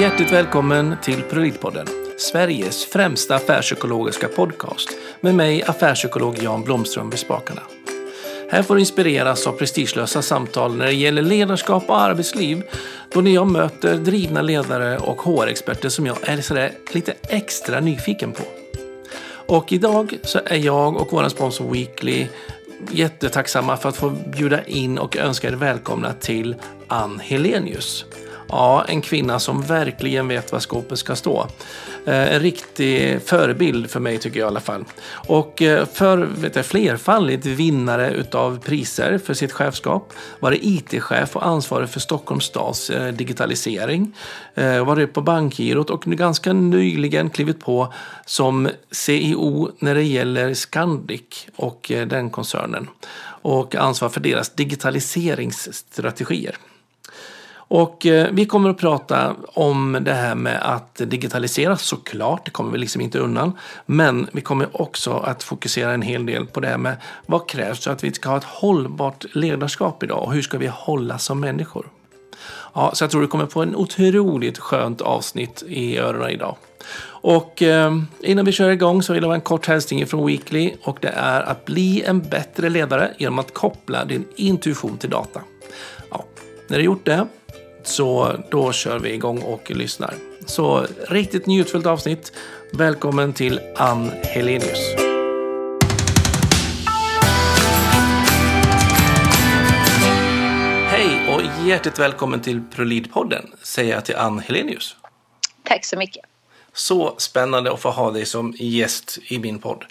Hjärtligt välkommen till Prolitpodden, Sveriges främsta affärspsykologiska podcast med mig, affärspsykolog Jan Blomström vid spakarna. Här får du inspireras av prestigelösa samtal när det gäller ledarskap och arbetsliv då när jag möter drivna ledare och HR-experter som jag är sådär lite extra nyfiken på. Och idag så är jag och vår sponsor Weekly jättetacksamma för att få bjuda in och önska er välkomna till Ann Helenius. Ja, en kvinna som verkligen vet var skåpet ska stå. Eh, en riktig förebild för mig tycker jag i alla fall. Och eh, för vet jag, flerfaldigt vinnare utav priser för sitt chefskap. Var det IT-chef och ansvarig för Stockholms stads eh, digitalisering. Var det på Bankgirot och nu ganska nyligen klivit på som CEO när det gäller Scandic och den koncernen. Och ansvar för deras digitaliseringsstrategier. Och eh, vi kommer att prata om det här med att digitalisera såklart, det kommer vi liksom inte undan. Men vi kommer också att fokusera en hel del på det här med vad krävs för att vi ska ha ett hållbart ledarskap idag och hur ska vi hålla som människor? Ja, så jag tror du kommer få en otroligt skönt avsnitt i öronen idag. Och eh, innan vi kör igång så vill jag ha en kort hälsning från Weekly och det är att bli en bättre ledare genom att koppla din intuition till data. Ja, när du gjort det så då kör vi igång och lyssnar. Så riktigt njutfullt avsnitt. Välkommen till Ann Helenius. Hej och hjärtligt välkommen till Prolidpodden säger jag till Ann Helenius. Tack så mycket. Så spännande att få ha dig som gäst i min podd.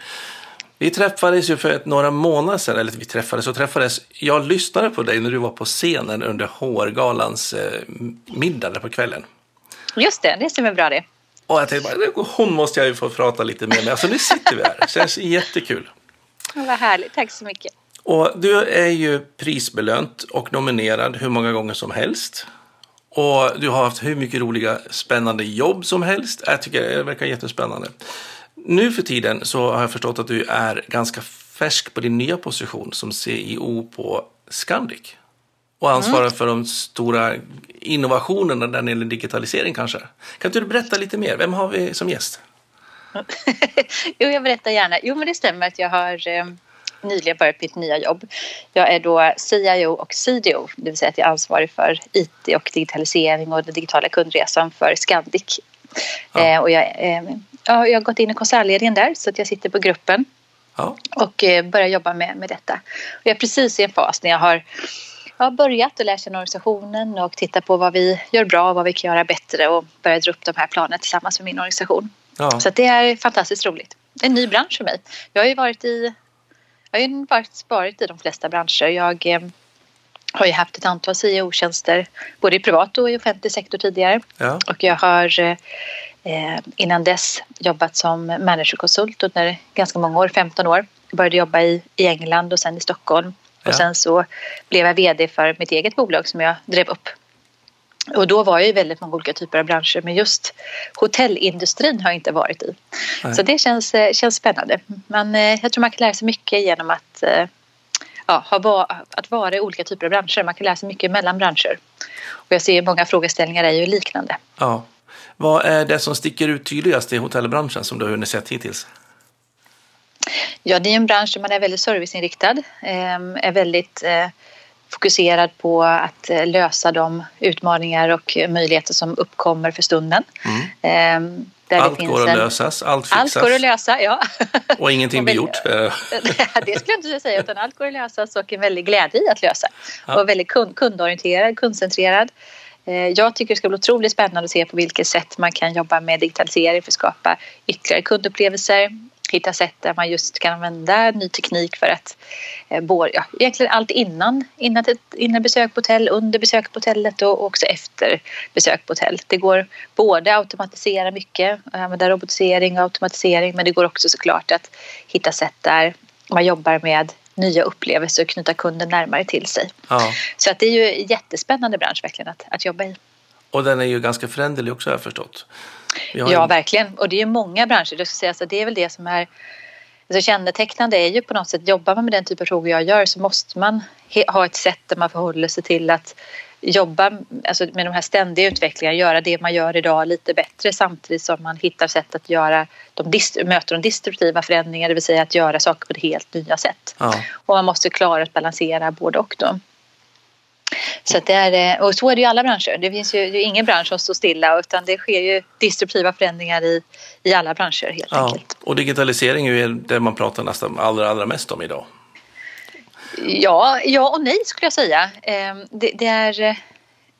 Vi träffades ju för ett, några månader sedan, eller vi träffades och träffades. Jag lyssnade på dig när du var på scenen under HR-galans eh, middag där på kvällen. Just det, det stämmer bra det. Och jag tänkte bara, hon måste jag ju få prata lite mer med. Alltså nu sitter vi här, det känns jättekul. Vad härligt, tack så mycket. Och du är ju prisbelönt och nominerad hur många gånger som helst. Och du har haft hur mycket roliga spännande jobb som helst. Jag tycker det verkar jättespännande. Nu för tiden så har jag förstått att du är ganska färsk på din nya position som CEO på Scandic. Och ansvarar mm. för de stora innovationerna när det gäller digitalisering kanske. Kan inte du berätta lite mer? Vem har vi som gäst? jo, jag berättar gärna. Jo, men det stämmer att jag har eh, nyligen börjat mitt nya jobb. Jag är då CIO och CDO, det vill säga att jag är ansvarig för IT och digitalisering och den digitala kundresan för Scandic. Ja. Eh, och jag eh, ja, jag har gått in i koncernledningen där så att jag sitter på gruppen ja. och eh, börjar jobba med, med detta. Och jag är precis i en fas när jag har, jag har börjat att lära känna organisationen och titta på vad vi gör bra och vad vi kan göra bättre och börja dra upp de här planen tillsammans med min organisation. Ja. Så det är fantastiskt roligt. En ny bransch för mig. Jag har ju varit i, jag har ju varit, varit i de flesta branscher. Jag eh, har ju haft ett antal CEO-tjänster både i privat och i offentlig sektor tidigare. Ja. Och jag har eh, Eh, innan dess jobbat som managerkonsult under ganska många år, 15 år. Jag började jobba i, i England och sen i Stockholm. Ja. Och sen så blev jag VD för mitt eget bolag som jag drev upp. Och då var jag i väldigt många olika typer av branscher men just hotellindustrin har jag inte varit i. Nej. Så det känns, eh, känns spännande. Men eh, jag tror man kan lära sig mycket genom att, ja, ha, att vara i olika typer av branscher. Man kan lära sig mycket mellan branscher. Och jag ser många frågeställningar är ju liknande. Ja. Vad är det som sticker ut tydligast i hotellbranschen som du har hunnit sett hittills? Ja, det är en bransch där man är väldigt serviceinriktad, ehm, är väldigt eh, fokuserad på att eh, lösa de utmaningar och möjligheter som uppkommer för stunden. Mm. Ehm, allt går att lösas, allt fixas. Allt går att lösa, ja. Och ingenting blir gjort. det skulle jag inte säga, utan allt går att lösas och en väldig glädje i att lösa. Ja. Och väldigt kund, kundorienterad, kundcentrerad. Eh, jag tycker det ska bli otroligt spännande att se på vilket sätt man kan jobba med digitalisering för att skapa ytterligare kundupplevelser, hitta sätt där man just kan använda ny teknik för att eh, ja, egentligen allt innan, innan, innan besök på hotell, under besök på hotellet och också efter besök på hotell. Det går både att automatisera mycket, använda robotisering och automatisering men det går också såklart att hitta sätt där man jobbar med nya upplevelser och knyta kunden närmare till sig. Ja. Så att det är ju en jättespännande bransch verkligen att, att jobba i. Och den är ju ganska föränderlig också har jag förstått. Ja, en... verkligen. Och det är ju många branscher. Jag säga, så det är väl det som är alltså kännetecknande är ju på något sätt, jobbar man med den typ av frågor jag gör så måste man ha ett sätt där man förhåller sig till att jobba alltså med de här ständiga utvecklingarna, göra det man gör idag lite bättre samtidigt som man hittar sätt att göra de möter de destruktiva förändringar, det vill säga att göra saker på ett helt nya sätt. Ja. Och man måste klara att balansera både och. Då. Så det är, och så är det i alla branscher. Det finns ju det ingen bransch som står stilla utan det sker ju disruptiva förändringar i, i alla branscher helt ja, enkelt. Och digitalisering är ju det man pratar nästan allra, allra mest om idag. Ja, ja och nej skulle jag säga. Ehm, det, det är,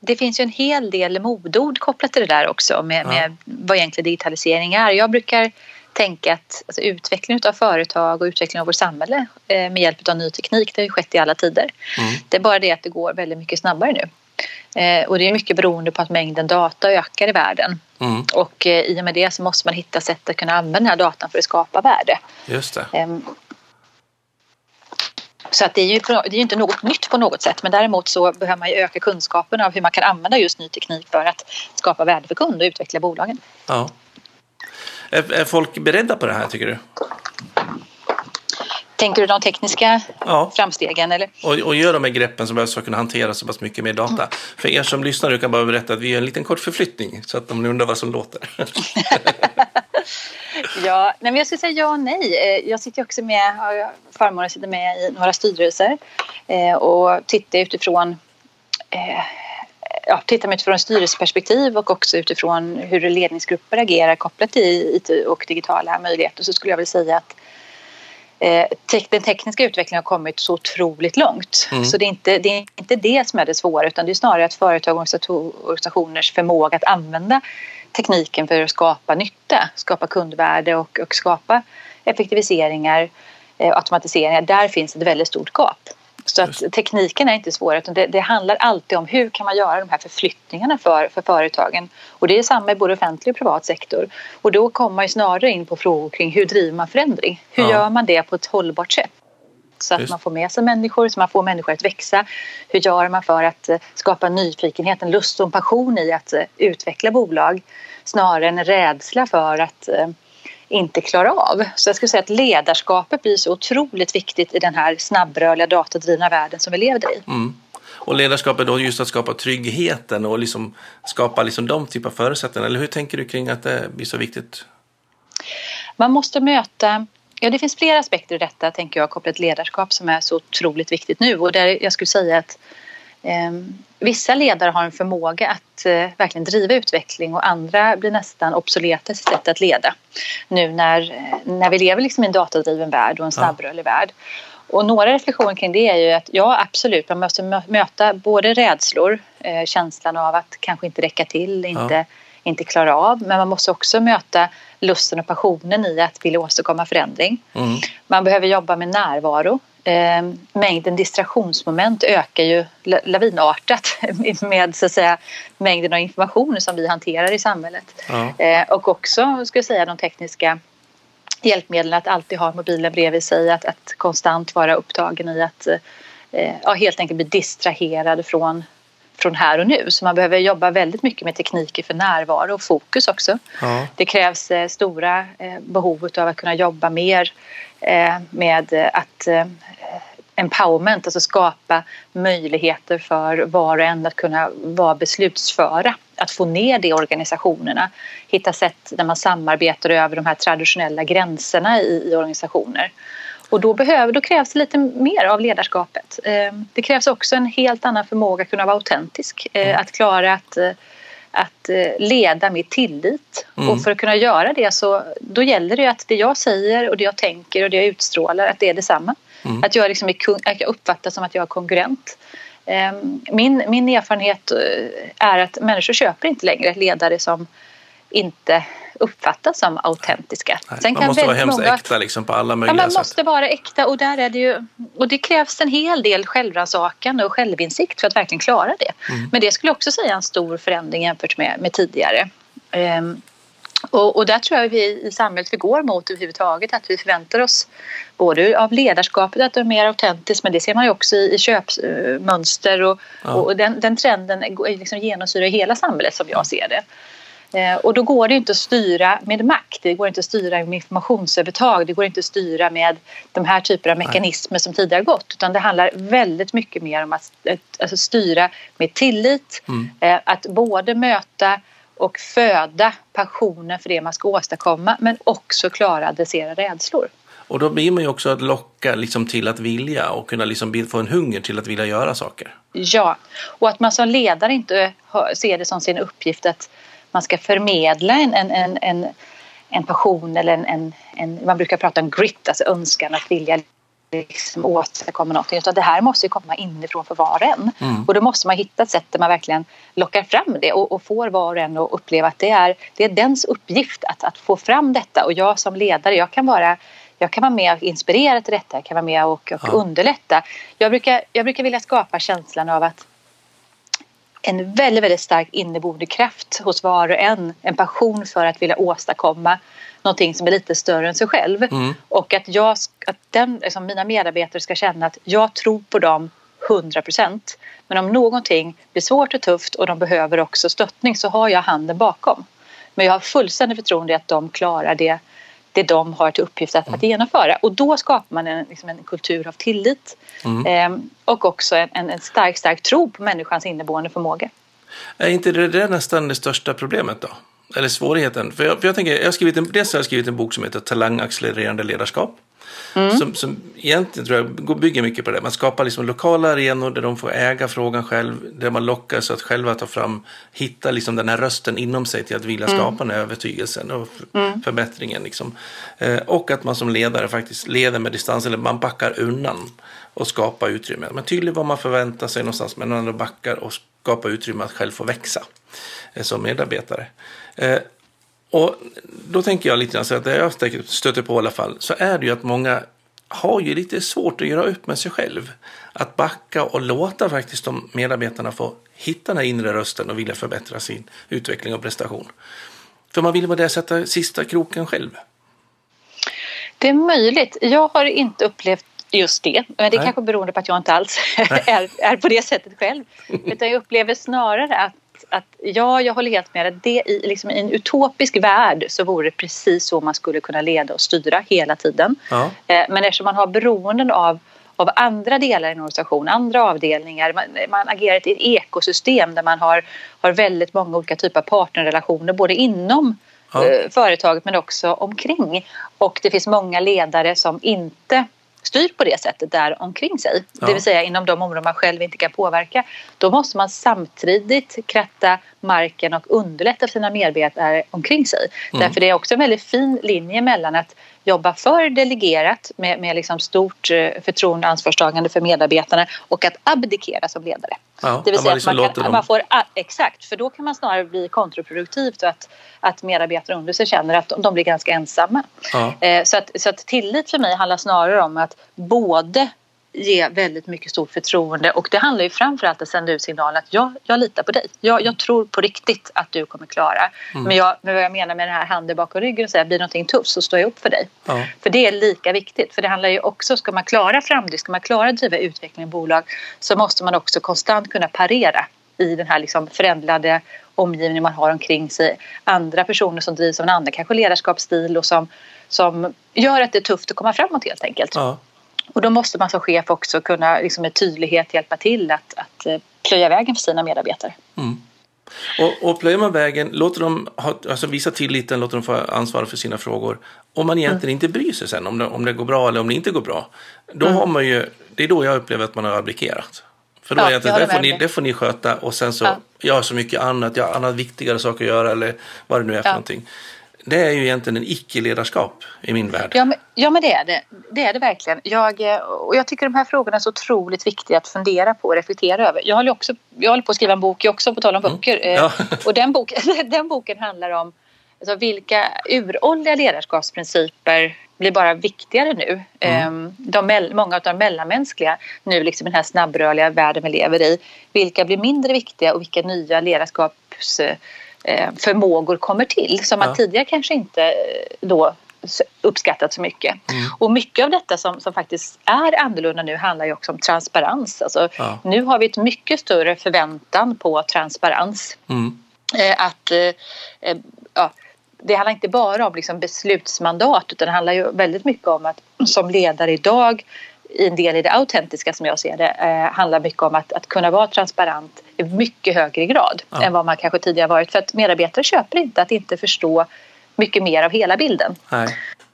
det finns ju en hel del modord kopplat till det där också med, ja. med vad egentligen digitalisering är. Jag brukar tänka att alltså, utveckling av företag och utveckling av vårt samhälle eh, med hjälp av ny teknik, det har ju skett i alla tider. Mm. Det är bara det att det går väldigt mycket snabbare nu. Eh, och det är mycket beroende på att mängden data ökar i världen. Mm. Och eh, i och med det så måste man hitta sätt att kunna använda den här datan för att skapa värde. Just det. Så att det är ju det är inte något nytt på något sätt men däremot så behöver man ju öka kunskapen av hur man kan använda just ny teknik för att skapa värde för kund och utveckla bolagen. Ja. Är, är folk beredda på det här tycker du? Tänker du de tekniska ja. framstegen? Eller? Och, och gör de här greppen som behövs för att kunna hantera så pass mycket mer data. Mm. För er som lyssnar du kan bara berätta att vi gör en liten kort förflyttning så att de undrar vad som låter. ja, nej, men jag skulle säga ja och nej. Eh, jag sitter också med, har förmånen att sitta med i några styrelser eh, och tittar utifrån eh, ja, tittar man utifrån styrelseperspektiv och också utifrån hur ledningsgrupper agerar kopplat till IT och digitala möjligheter så skulle jag vilja säga att den tekniska utvecklingen har kommit så otroligt långt. Mm. Så det är, inte, det är inte det som är det svåra utan det är snarare att företag och organisationers förmåga att använda tekniken för att skapa nytta, skapa kundvärde och, och skapa effektiviseringar, eh, automatiseringar. Där finns ett väldigt stort gap. Så att tekniken är inte svår utan det, det, handlar alltid om hur kan man göra de här förflyttningarna för, för företagen. Och det är samma i både offentlig och privat sektor. Och då kommer man ju snarare in på frågor kring hur driver man förändring? Hur ja. gör man det på ett hållbart sätt? Så att Just. man får med sig människor, så man får människor att växa. Hur gör man för att eh, skapa nyfikenhet, en lust och en passion i att eh, utveckla bolag snarare än rädsla för att eh, inte klarar av. Så jag skulle säga att ledarskapet blir så otroligt viktigt i den här snabbrörliga datadrivna världen som vi lever i. Mm. Och ledarskapet då just att skapa tryggheten och liksom skapa liksom de typer av förutsättningar. Eller hur tänker du kring att det blir så viktigt? Man måste möta Ja, det finns flera aspekter i detta, tänker jag, kopplat till ledarskap som är så otroligt viktigt nu. Och där jag skulle säga att vissa ledare har en förmåga att eh, verkligen driva utveckling och andra blir nästan obsoleta i sitt sätt att leda. Nu när, när vi lever liksom i en datadriven värld och en snabbrörlig ja. värld. Och några reflektioner kring det är ju att ja absolut, man måste möta både rädslor, eh, känslan av att kanske inte räcka till, inte, ja. inte klara av, men man måste också möta lusten och passionen i att vilja åstadkomma förändring. Mm. Man behöver jobba med närvaro eh, mängden distraktionsmoment ökar ju lavinartat med så att säga, mängden av information som vi hanterar i samhället. Ja. Eh, och också ska jag säga de tekniska hjälpmedlen att alltid ha mobilen bredvid sig, att, att konstant vara upptagen i att eh, ja, helt enkelt bli distraherad från från här och nu. Så man behöver jobba väldigt mycket med tekniker för närvaro och fokus också. Ja. Det krävs eh, stora eh, behov av att kunna jobba mer eh, med att empowerment, alltså skapa möjligheter för var och en att kunna vara beslutsföra. Att få ner det i organisationerna. Hitta sätt där man samarbetar över de här traditionella gränserna i, i organisationer. Och då, behöver, då krävs det lite mer av ledarskapet. Eh, det krävs också en helt annan förmåga att kunna vara autentisk. Eh, mm. Att klara att, eh, att leda med tillit. Mm. Och för att kunna göra det så då gäller det att det jag säger och det jag tänker och det jag utstrålar att det är detsamma. Mm. Att, jag liksom är, att jag uppfattas som att jag är konkurrent. Min, min erfarenhet är att människor köper inte längre ledare som inte uppfattas som autentiska. Nej, man måste vara hemskt många... äkta liksom på alla möjliga ja, man sätt. måste vara äkta och där är det ju och det krävs en hel del självrannsakan och självinsikt för att verkligen klara det. Mm. Men det skulle också säga en stor förändring jämfört med, med tidigare. Um, och, och, där tror jag vi i samhället vi går mot överhuvudtaget att vi förväntar oss både av ledarskapet att det är mer autentiskt men det ser man ju också i, i köpmönster och, ja. och den, den, trenden liksom genomsyrar hela samhället som jag ser det. Eh, och då går det inte att styra med makt, det går inte att styra med informationsövertag, det går inte att styra med de här typerna av mekanismer som tidigare gått. Utan det handlar väldigt mycket mer om att alltså styra med tillit, mm. Eh, att både möta och föda passionen för det man ska åstadkomma men också klara att adressera rädslor. Och då blir man ju också att locka liksom till att vilja och kunna liksom få en hunger till att vilja göra saker. Ja, och att man som ledare inte ser det som sin uppgift att man ska förmedla en, en, en, en, passion eller en, en, en, man brukar prata om grit, alltså önskan att vilja liksom åstadkomma någonting. Utan det här måste ju komma inifrån för var och en. Mm. Och då måste man hitta ett sätt där man verkligen lockar fram det och, och får var och en att uppleva att det är, det är dens uppgift att, att få fram detta. Och jag som ledare, jag kan vara jag kan vara med och inspirera till detta, jag kan vara med och, och ja. underlätta. Jag brukar, jag brukar vilja skapa känslan av att en väldigt, väldigt stark inneboende kraft hos var och en. En passion för att vilja åstadkomma någonting som är lite större än sig själv. Mm. Och att, jag, att den, liksom mina medarbetare ska känna att jag tror på dem 100 procent. Men om någonting blir svårt och tufft och de behöver också stöttning så har jag handen bakom. Men jag har fullständigt förtroende att de klarar det det de har till uppgift att, mm. att genomföra. Och då skapar man en, liksom en kultur av tillit mm. eh, och också en, en stark, stark tro på människans inneboende förmåga. Är inte det, det nästan det största problemet då? Eller svårigheten? För jag, för jag tänker, jag har skrivit en, dels har jag skrivit en bok som heter Talangaccelererande ledarskap. Mm. Som, som egentligen tror jag bygger mycket på det. Man skapar liksom lokala arenor där de får äga frågan själv. Där man lockar så att själva ta fram, hitta liksom den här rösten inom sig till att vilja mm. skapa mm. den här övertygelsen och mm. förbättringen. Liksom. Eh, och att man som ledare faktiskt leder med distans eller man backar undan och skapar utrymme. Man är tydlig vad man förväntar sig någonstans men man backar och skapar utrymme att själv få växa eh, som medarbetare. Eh, och då tänker jag lite grann så att det jag stöter på i alla fall så är det ju att många har ju lite svårt att göra upp med sig själv. Att backa och låta faktiskt de medarbetarna få hitta den här inre rösten och vilja förbättra sin utveckling och prestation. För man vill vara där sätta sista kroken själv. Det är möjligt. Jag har inte upplevt just det. Men det är kanske beroende på att jag inte alls är, är på det sättet själv. Utan jag upplever snarare att att ja, jag håller helt med. Det i, liksom, I en utopisk värld så vore det precis så man skulle kunna leda och styra hela tiden. Ja. Eh, men eftersom man har beroenden av av andra delar i en organisation, andra avdelningar. Man, man agerar i ett ekosystem där man har, har väldigt många olika typer av partnerrelationer både inom ja. eh, företaget men också omkring. Och det finns många ledare som inte styr på det sättet där omkring sig. Ja. Det vill säga inom de områden man själv inte kan påverka. Då måste man samtidigt kratta marken och underlätta för sina medarbetare omkring sig. Mm. Därför det är också en väldigt fin linje mellan att jobba för delegerat med, med liksom stort eh, förtroende och ansvarstagande för medarbetarna och att abdikera som ledare. Ja, det vill säga liksom att man, kan, man får, exakt, för då kan man snarare bli kontraproduktivt och att, att medarbetare under sig känner att de, de blir ganska ensamma. Ja. Eh, så, att, så att tillit för mig handlar snarare om att både ge väldigt mycket stort förtroende och det handlar ju framförallt att sända ut signalen att jag, jag litar på dig. Jag, jag tror på riktigt att du kommer klara. Mm. Men, jag, men vad jag menar med den här handen bakom ryggen och säga blir någonting tufft så står jag upp för dig. Ja. För det är lika viktigt. För det handlar ju också, ska man klara framdrift, ska man klara att driva utveckling i bolag så måste man också konstant kunna parera i den här liksom förändrade omgivningen man har omkring sig. Andra personer som drivs av en annan kanske ledarskapsstil och som, som gör att det är tufft att komma framåt helt enkelt. Ja. Och då måste man som chef också kunna liksom med tydlighet hjälpa till att, att eh, plöja vägen för sina medarbetare. Mm. Och, och plöjer man vägen, låter dem ha, alltså visa tilliten, låter dem få ansvar för sina frågor. Om man egentligen mm. inte bryr sig sen om det, om det går bra eller om det inte går bra. Då mm. har man ju, det är då jag upplever att man har abdikerat. För då ja, är det, det, får ni, det får ni sköta och sen så, ja. jag har så mycket annat, jag har annat viktigare saker att göra eller vad det nu är för ja. någonting det är ju egentligen en icke-ledarskap i min värld. Ja men, ja, men det är det. Det är det verkligen. Jag, eh, och jag tycker de här frågorna är så otroligt viktiga att fundera på och reflektera över. Jag håller, också, jag håller på att skriva en bok också, på tal om mm. böcker. Mm. Ja. Och den, bok, den boken handlar om alltså, vilka uråldriga ledarskapsprinciper blir bara viktigare nu. Mm. Ehm, de, många av de mellanmänskliga nu liksom den här snabbrörliga världen vi lever i. Vilka blir mindre viktiga och vilka nya ledarskaps förmågor kommer till som man ja. tidigare kanske inte eh, då uppskattat så mycket. Mm. Och mycket av detta som, som faktiskt är annorlunda nu handlar ju också om transparens. Alltså, ja. Nu har vi ett mycket större förväntan på transparens. Mm. Eh, att eh, ja, det handlar inte bara om liksom beslutsmandat utan det handlar ju väldigt mycket om att som ledare idag i en del i det autentiska som jag ser det eh, handlar mycket om att, att kunna vara transparent mycket högre grad ja. än vad man kanske tidigare varit. För att medarbetare köper inte att inte förstå mycket mer av hela bilden.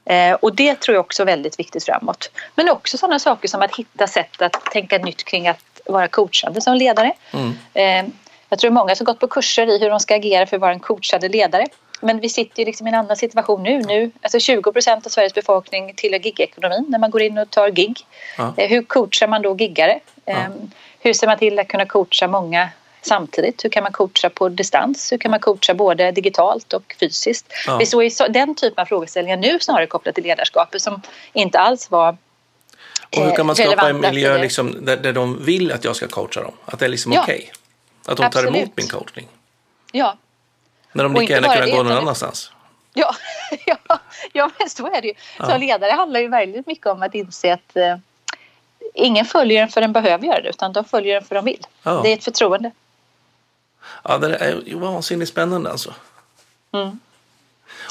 Eh, och det tror jag också är väldigt viktigt framåt. Men också sådana saker som att hitta sätt att tänka nytt kring att vara coachande som ledare. Mm. Eh, jag tror många som gått på kurser i hur de ska agera för att vara en coachande ledare. Men vi sitter ju liksom i en annan situation nu. nu alltså 20 procent av Sveriges befolkning tillhör gigekonomin när man går in och tar gig. Ja. Eh, hur coachar man då giggare? Ja. Hur ser man till att kunna coacha många samtidigt? Hur kan man coacha på distans? Hur kan man coacha både digitalt och fysiskt? Ja. Vi såg så, den typen av frågeställningar nu snarare kopplat till ledarskapet som inte alls var och hur kan man skapa en miljö liksom, där, där de vill att jag ska coacha dem? Att det är liksom ja. okej? Okay. Att de Absolut. tar emot min coachning? Ja, när de lika gärna kunna gå någon annanstans. Ja, ja, ja, men så är det ju. Ja. Som ledare handlar ju väldigt mycket om att inse att eh, ingen följer en för den behöver göra det utan de följer en för de vill. Ja. Det är ett förtroende. Ja, det är vansinnigt spännande alltså. Mm.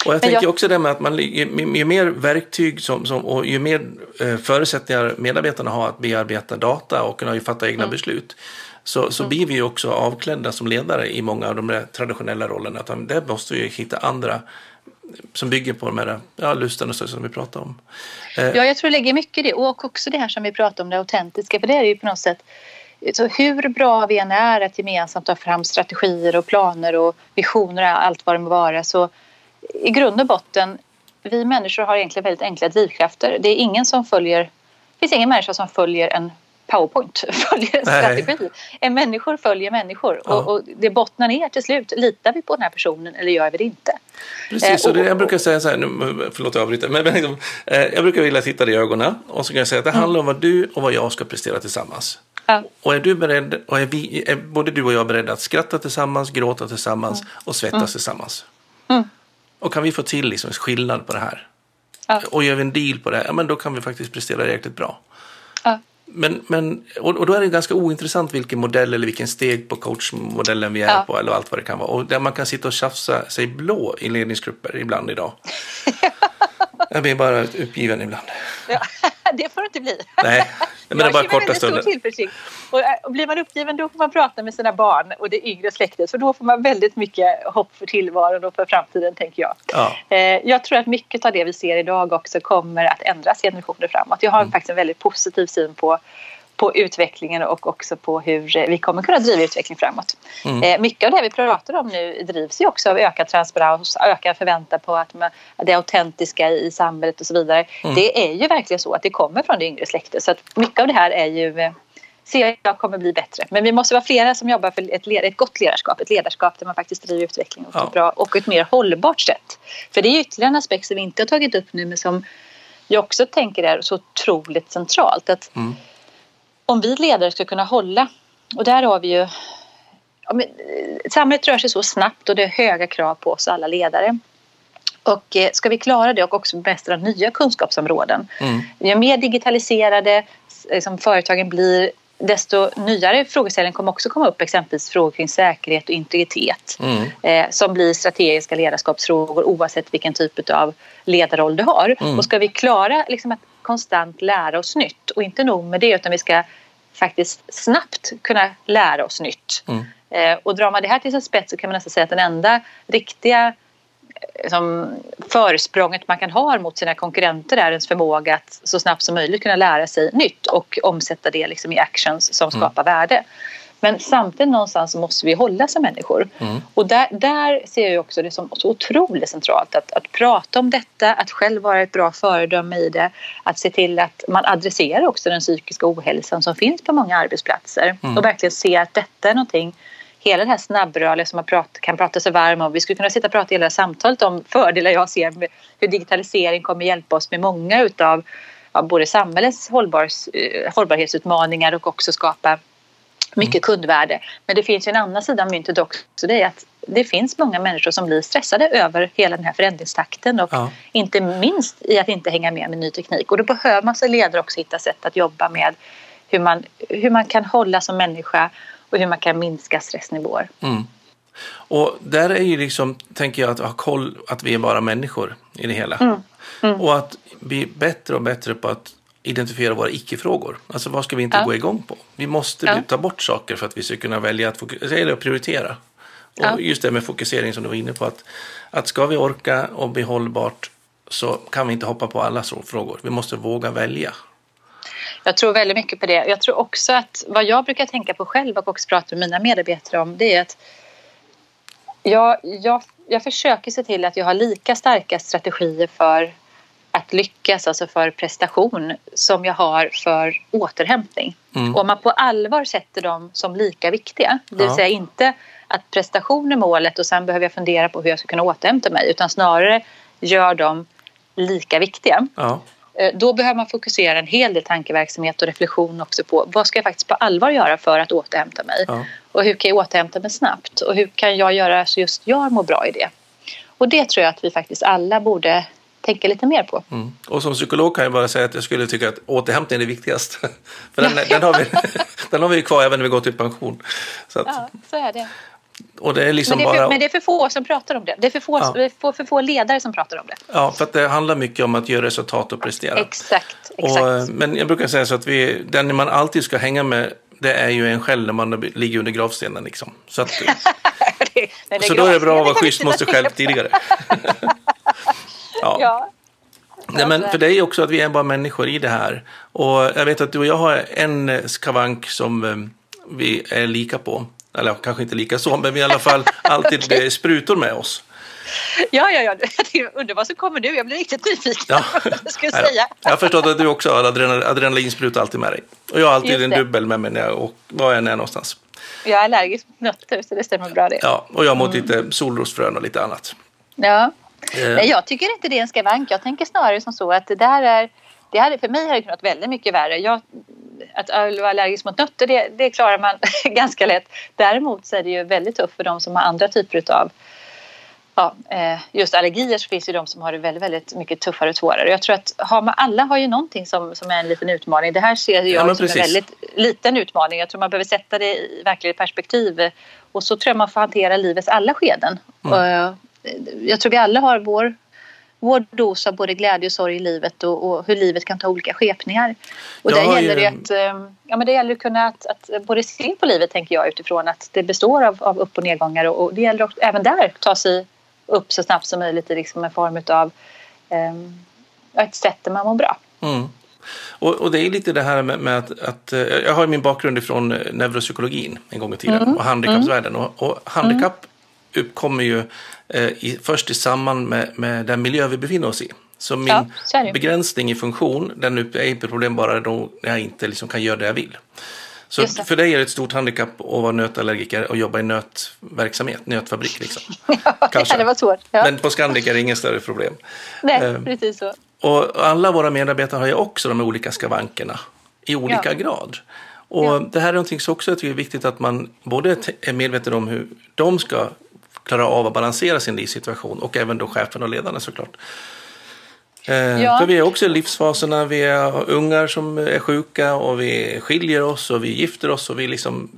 Och jag tänker jag... också det med att man, ju, ju mer verktyg som, som, och ju mer eh, förutsättningar medarbetarna har att bearbeta data och kunna fatta egna mm. beslut så, så mm. blir vi ju också avklädda som ledare i många av de traditionella rollerna. Att där måste vi hitta andra som bygger på de här ja, lusten och så som vi pratar om. Eh. Ja, jag tror det ligger mycket i det och också det här som vi pratar om, det autentiska. För det är ju på något sätt så hur bra vi än är att gemensamt ta fram strategier och planer och visioner och allt vad det må vara så i grund och botten vi människor har egentligen väldigt enkla drivkrafter. Det är ingen som följer det finns ingen människa som följer en powerpoint, följer en strategi. En människor följer människor ja. och, och, det bottnar ner till slut. Litar vi på den här personen eller gör vi det inte? Precis, eh, och, det, jag brukar säga så här, nu, förlåt jag avbryter, men, men eh, jag brukar vilja titta dig i ögonen och så kan jag säga att det mm. handlar om vad du och vad jag ska prestera tillsammans. Ja. Och är du beredd, och är, vi, är både du och jag beredda att skratta tillsammans, gråta tillsammans mm. och svettas mm. tillsammans? Mm. Och kan vi få till liksom skillnad på det här? Ja. Och gör vi en deal på det, ja, men då kan vi faktiskt prestera riktigt bra. Ja. Men, men, och, då är det ganska ointressant vilken modell eller vilken steg på coachmodellen vi är ja. på eller allt vad det kan vara. Och där man kan sitta och tjafsa sig blå i ledningsgrupper ibland idag. Jag blir bara uppgiven ibland. Ja, det får du inte bli. Nej, men det är bara korta stunder. Tillförsikt. Och, eh, blir man uppgiven då får man prata med sina barn och det yngre släktet för då får man väldigt mycket hopp för tillvaron och för framtiden tänker jag. Ja. Eh, jag tror att mycket av det vi ser idag också kommer att ändras generationer framåt. Jag har mm. faktiskt en väldigt positiv syn på på utvecklingen och också på hur vi kommer kunna driva utveckling framåt. Mm. Eh, mycket av det vi pratar om nu drivs ju också av ökad transparens, ökad förväntan på att det autentiska i samhället och så vidare. Mm. Det är ju verkligen så att det kommer från det yngre släktet så att mycket av det här är ju eh, ser jag kommer bli bättre. Men vi måste vara flera som jobbar för ett, ett gott ledarskap. Ett ledarskap där man faktiskt driver utveckling och, ja. bra, och ett mer hållbart sätt. För det är ytterligare en aspekt som vi inte har tagit upp nu men som jag också tänker är så otroligt centralt. Att mm om vi ledare ska kunna hålla, och där har vi ju ja, men, samhället rör sig så snabbt och det är höga krav på oss alla ledare. Och eh, ska vi klara det och också bemästra nya kunskapsområden, mm. ju mer digitaliserade eh, som företagen blir desto nyare frågeställningar kommer också komma upp, exempelvis frågor kring säkerhet och integritet mm. eh, som blir strategiska ledarskapsfrågor oavsett vilken typ av ledarroll du har. Mm. Och ska vi klara liksom, att konstant lära oss nytt och inte nog med det utan vi ska faktiskt snabbt kunna lära oss nytt. Mm. Eh, och drar man det här till sin spets så kan man nästan säga att den enda riktiga eh, som försprånget man kan ha mot sina konkurrenter är ens förmåga att så snabbt som möjligt kunna lära sig nytt och omsätta det liksom i actions som mm. skapar mm. värde. Men samtidigt någonstans måste vi hålla som människor. Mm. Och där, där ser jag också det som så otroligt centralt att, att prata om detta, att själv vara ett bra föredöme i det. Att se till att man adresserar också den psykiska ohälsan som finns på många arbetsplatser. Mm. Och verkligen se att detta är någonting hela det här snabbrörliga som man prat, kan prata sig varm om. Vi skulle kunna sitta och prata hela samtalet om fördelar jag ser med hur digitalisering kommer hjälpa oss med många utav ja, både samhällets hållbars, eh, hållbarhetsutmaningar och också skapa mycket mm. kundvärde. Men det finns ju en annan sida av myntet också. Det är att det finns många människor som blir stressade över hela den här förändringstakten och ja. inte minst i att inte hänga med med ny teknik. Och då behöver man som ledare också hitta sätt att jobba med hur man, hur man kan hålla som människa och hur man kan minska stressnivåer. Mm. Och där är ju liksom, tänker jag, att ha koll att vi är bara människor i det hela. Mm. Mm. Och att bli bättre och bättre på att identifiera våra icke-frågor. Alltså vad ska vi inte ja. gå igång på? Vi måste ja. ta bort saker för att vi ska kunna välja att eller prioritera. Och ja. just det med fokusering som du var inne på. Att, att ska vi orka och bli hållbart så kan vi inte hoppa på alla frågor. Vi måste våga välja. Jag tror väldigt mycket på det. Jag tror också att vad jag brukar tänka på själv och också prata med mina medarbetare om det är att jag, jag, jag försöker se till att jag har lika starka strategier för att lyckas, alltså för prestation, som jag har för återhämtning. Mm. Och om man på allvar sätter dem som lika viktiga, det vill ja. säga inte att prestation är målet och sen behöver jag fundera på hur jag ska kunna återhämta mig, utan snarare gör dem lika viktiga. Ja. Eh, då behöver man fokusera en hel del tankeverksamhet och reflektion också på vad ska jag faktiskt på allvar göra för att återhämta mig? Ja. Och hur kan jag återhämta mig snabbt? Och hur kan jag göra så just jag mår bra i det? Och det tror jag att vi faktiskt alla borde tänka lite mer på. Mm. Och som psykolog kan jag bara säga att jag skulle tycka att återhämtning är det viktigaste. för den, den, har vi, den har vi kvar även när vi går till pension. Så att, ja, så är det. Och det är liksom men, det är för, bara... men det är för få som pratar om det. Det är för få, ja. för, för få ledare som pratar om det. Ja, för att det handlar mycket om att göra resultat och prestera. Exakt. exakt. Och, eh, men jag brukar säga så att vi, den man alltid ska hänga med det är ju en själv när man ligger under gravstenen. Liksom. Så, att, det, det så då är det bra att vara schysst mot sig själv tidigare. Ja. ja. Nej, men för dig också att vi är bara människor i det här. Och jag vet att du och jag har en skavank som eh, vi är lika på eller kanske inte lika så, men vi i alla fall alltid okay. sprutor med oss. Ja, ja, ja. Jag undrar vad som kommer nu. Jag blir riktigt nyfiken. Ja. jag, ska säga. jag har förstått att du också har adrenal, adrenalinspruta alltid med dig. Och jag har alltid en dubbel med mig när jag, och var jag än är någonstans. Jag är allergisk mot nötter, så det stämmer bra det. Ja, och jag mot mm. lite solrosfrön och lite annat. Ja. Eh. Nej, jag tycker inte det är en skavank. Jag tänker snarare som så att det där är det hade, för mig hade det kunnat väldigt mycket värre. Jag, att vara allergisk mot nötter, det, det klarar man ganska lätt. Däremot så är det ju väldigt tufft för de som har andra typer av ja, eh, just allergier så finns det de som har det väldigt, väldigt mycket tuffare och svårare. Jag tror att har man, alla har ju någonting som, som är en liten utmaning. Det här ser jag ja, som en väldigt liten utmaning. Jag tror man behöver sätta det i verkligt perspektiv. Och så tror jag man får hantera livets alla skeden. Mm. Och jag tror vi alla har vår vår dos av både glädje och sorg i livet och, och hur livet kan ta olika skepningar. Och där gäller det att, ehm, ja, men det gäller att kunna att, att både se på livet tänker jag utifrån att det består av, av upp och nedgångar och, och det gäller också, även där ta sig upp så snabbt som möjligt i liksom en form av um, ett sätt där man mår bra. Mm. Och, och, det är lite det här med, med att, att, eh, jag har min bakgrund ifrån eh, neuropsykologin en gång i tiden mm. och handikappsvärlden. Och, och handikapp uppkommer ju eh, i, först i samband med, med den miljö vi befinner oss i. Så min ja, så begränsning i funktion, den är inte problem bara då jag inte liksom kan göra det jag vill. Så för dig är det ett stort handikapp att vara nötallergiker och jobba i nötverksamhet, nötfabrik liksom. ja, Kanske. det var svårt. Ja. Men på Scandic är det inget större problem. Nej, eh, precis så. Och alla våra medarbetare har ju också de olika skavankerna i olika ja. grad. Och ja. det här är någonting som också jag tycker är viktigt att man både är medveten om hur de ska klara av att balansera sin livssituation och även då chefen och ledarna såklart. Eh, ja. För vi är också i livsfaserna, vi har ungar som är sjuka och vi skiljer oss och vi gifter oss och vi liksom,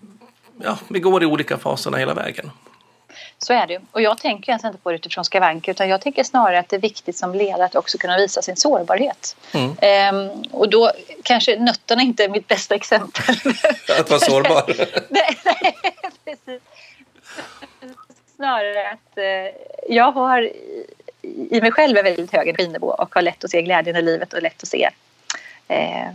ja, vi går i olika faserna hela vägen. Så är det. Och jag tänker ens inte på det utifrån skavanker utan jag tänker snarare att det är viktigt som ledare att också kunna visa sin sårbarhet. Mm. Ehm, och då kanske nötterna inte är mitt bästa exempel. att vara sårbar? nej, nej, precis snarare att eh, jag har i mig själv en väldigt hög energinivå och har lätt att se glädjen i livet och lätt att se eh,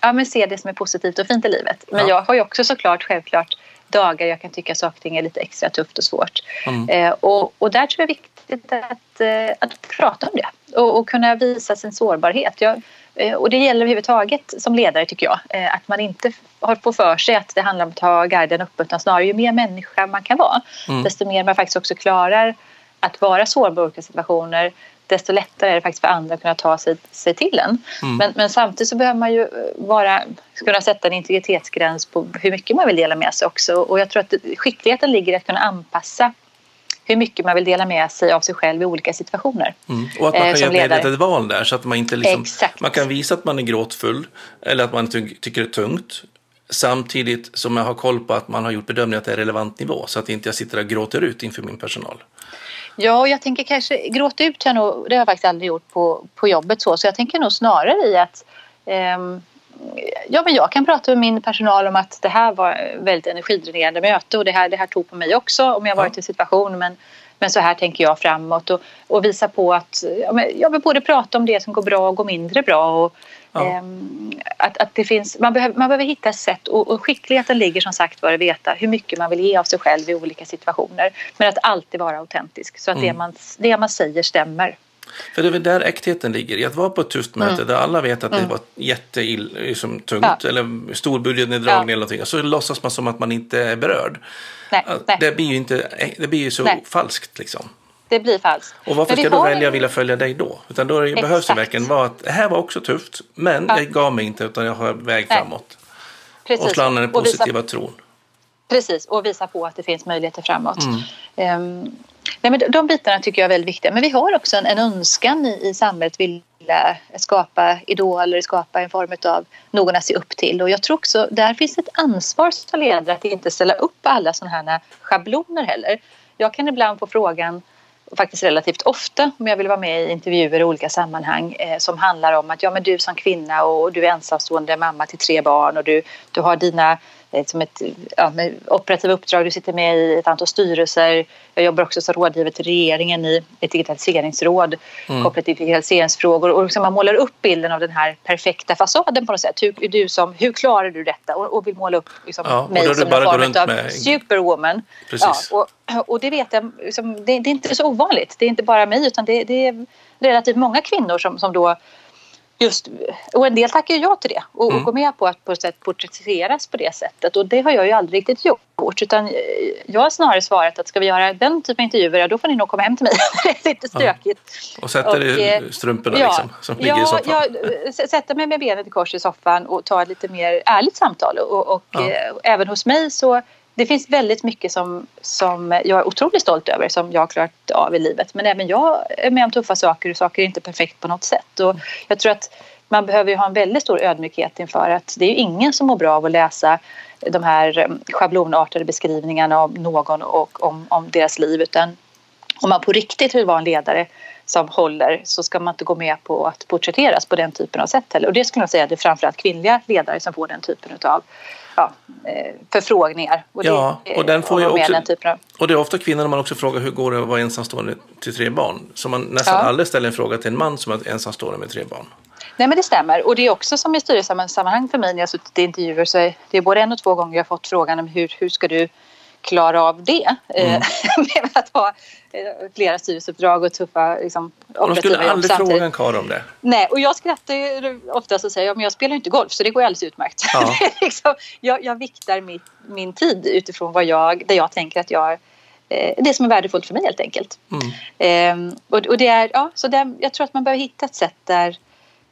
ja, men se det som är positivt och fint i livet. Men ja. jag har ju också såklart självklart dagar jag kan tycka saker och ting är lite extra tufft och svårt. Mm. Eh, och, och där tror jag det är viktigt att, eh, att prata om det och, och kunna visa sin sårbarhet. Jag, Eh, och det gäller överhuvudtaget som ledare tycker jag. Eh, att man inte får för sig att det handlar om att ha guiden uppe utan snarare ju mer människa man kan vara mm. desto mer man faktiskt också klarar att vara sårbar i olika situationer desto lättare är det faktiskt för andra att kunna ta sig, sig till en. Mm. Men, men, samtidigt så behöver man ju vara, kunna sätta en integritetsgräns på hur mycket man vill dela med sig också. Och jag tror att skickligheten ligger i att kunna anpassa hur mycket man vill dela med sig av sig själv i olika situationer. Mm. Och att man kan eh, göra ett val där så att man inte liksom, man kan visa att man är gråtfull eller att man ty tycker det är tungt samtidigt som jag har koll på att man har gjort bedömningen att det är relevant nivå så att inte jag sitter och gråter ut inför min personal. Ja, jag tänker kanske gråta ut jag nog, det har jag faktiskt aldrig gjort på, på jobbet så, så jag tänker nog snarare i att ehm, ja, men jag kan prata med min personal om att det här var väldigt energidränerande möte och det här, det här tog på mig också om jag varit i en situation. Men, men så här tänker jag framåt och, och visa på att jag vill både prata om det som går bra och går mindre bra och ja. ehm, att, att det finns, man, behöver, man behöver hitta ett sätt och, och skickligheten ligger som sagt var att veta hur mycket man vill ge av sig själv i olika situationer men att alltid vara autentisk så att mm. det, man, det man säger stämmer. För det är väl där äktheten ligger, i att vara på ett tufft möte mm. där alla vet att mm. det var jättetungt liksom, ja. eller stor budgetneddragning ja. eller någonting. Och så låtsas man som att man inte är berörd. Nej, nej. Det blir ju, inte, det blir ju så nej. falskt liksom. Det blir falskt. Och varför ska du välja att vilja följa dig då? Utan då det, behövs det verkligen vara att det här var också tufft, men ja. jag gav mig inte utan jag har väg framåt. Precis. Och slå an den positiva visa, tron. Precis, och visa på att det finns möjligheter framåt. Mm. Um, Nej, men de bitarna tycker jag är väldigt viktiga. Men vi har också en, en önskan i, i samhället vilja skapa idoler, skapa en form av någon att se upp till. Och jag tror också där finns ett ansvar som ledare att inte ställa upp alla sådana här schabloner heller. Jag kan ibland få frågan faktiskt relativt ofta om jag vill vara med i intervjuer i olika sammanhang eh, som handlar om att ja men du som kvinna och du är ensamstående mamma till tre barn och du, du har dina som ett ja, operativa uppdrag. Du sitter med i ett antal styrelser. Jag jobbar också som rådgivare till regeringen i ett digitaliseringsråd mm. kopplat till digitaliseringsfrågor. Och liksom man målar upp bilden av den här perfekta fasaden på något sätt. Hur, du som, hur klarar du detta? Och, och vill måla upp liksom, ja, mig som en form av med... superwoman. Precis. Ja, och, och det vet jag, liksom, det, det, är inte så ovanligt. Det är inte bara mig utan det, det är relativt många kvinnor som, som då just, och en del tackar ja till det och, mm. och går med på att på sätt porträtteras på det sättet och det har jag ju aldrig riktigt gjort utan jag har snarare svarat att ska vi göra den typen av intervjuer då får ni nog komma hem till mig. det är lite stökigt. Ja. Och sätta dig i eh, strumporna ja, liksom, som ligger ja, i soffan? Ja, sätta mig med benet i kors i soffan och ta ett lite mer ärligt samtal och, och ja. eh, även hos mig så det finns väldigt mycket som, som jag är otroligt stolt över som jag har klarat av i livet. Men även jag är med om tuffa saker och saker är inte perfekt på något sätt. Och jag tror att man behöver ha en väldigt stor ödmjukhet inför att det är ingen som mår bra av att läsa de här eh, schablonartade beskrivningarna av någon och om, om deras liv. Utan om man på riktigt vill vara en ledare som håller så ska man inte gå med på att porträtteras på den typen av sätt heller. Och det skulle jag säga att det är framförallt kvinnliga ledare som får den typen av ja, eh, förfrågningar. Och ja, och den får ju också, av... och det är ofta kvinnor man också frågar hur går det att vara ensamstående till tre barn. Så man nästan ja. aldrig ställer en fråga till en man som är ensamstående med tre barn. Nej men det stämmer och det är också som i styrelsesammanhang för mig när jag suttit i intervjuer så är det är både en och två gånger jag fått frågan om hur, hur ska du klara av det. Eh, mm. med att ha eh, flera styrelseuppdrag och tuffa liksom, och De skulle aldrig samtidigt. fråga en karl om det. Nej, och jag skrattar ju oftast och säger att jag spelar inte golf så det går alldeles utmärkt. Ja. liksom, jag, jag viktar mitt, min tid utifrån vad jag, där jag tänker att jag eh, det som är värdefullt för mig helt enkelt. Mm. Eh, och, och, det är, ja, så det, jag tror att man behöver hitta ett sätt där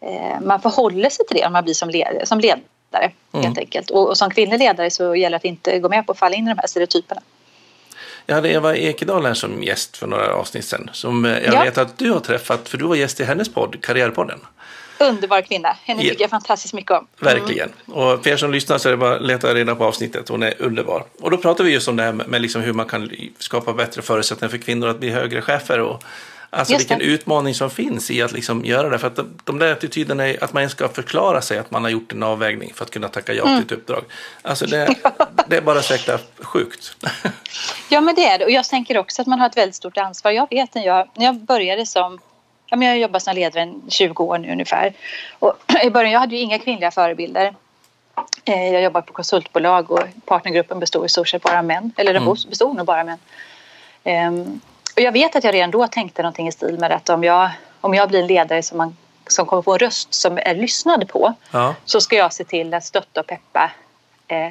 eh, man förhåller sig till det om man blir som, led, som ledare ledare mm. helt enkelt. Och, och som kvinnlig ledare så gäller det att inte gå med på att falla in i de här stereotyperna. Jag hade Eva Ekedal här som gäst för några avsnitt sedan. Som jag ja. vet att du har träffat, för du var gäst i hennes podd, Karriärpodden. Underbar kvinna. Henne tycker jag fantastiskt mycket om. Mm. Verkligen. Och för er som lyssnar så är det bara att leta reda på avsnittet. Hon är underbar. Och då pratar vi just om det här med liksom hur man kan skapa bättre förutsättningar för kvinnor att bli högre chefer och Alltså vilken utmaning som finns i att liksom göra det. För att de, där attityderna är att man ska förklara sig att man har gjort en avvägning för att kunna tacka ja till ett uppdrag. Alltså det, det är bara så sjukt. ja men det är det. Och jag tänker också att man har ett väldigt stort ansvar. Jag vet när jag, när jag började som jag har jobbat som ledare i 20 år nu ungefär. Och I början jag hade ju inga kvinnliga förebilder. Eh, jag jobbar på konsultbolag och partnergruppen består i stort sett bara män. Eller den mm. bestod nog bara män. Och jag vet att jag redan då tänkte någonting i stil med att om jag, om jag blir en ledare som, man, som kommer få en röst som är lyssnad på ja. så ska jag se till att stötta och peppa eh,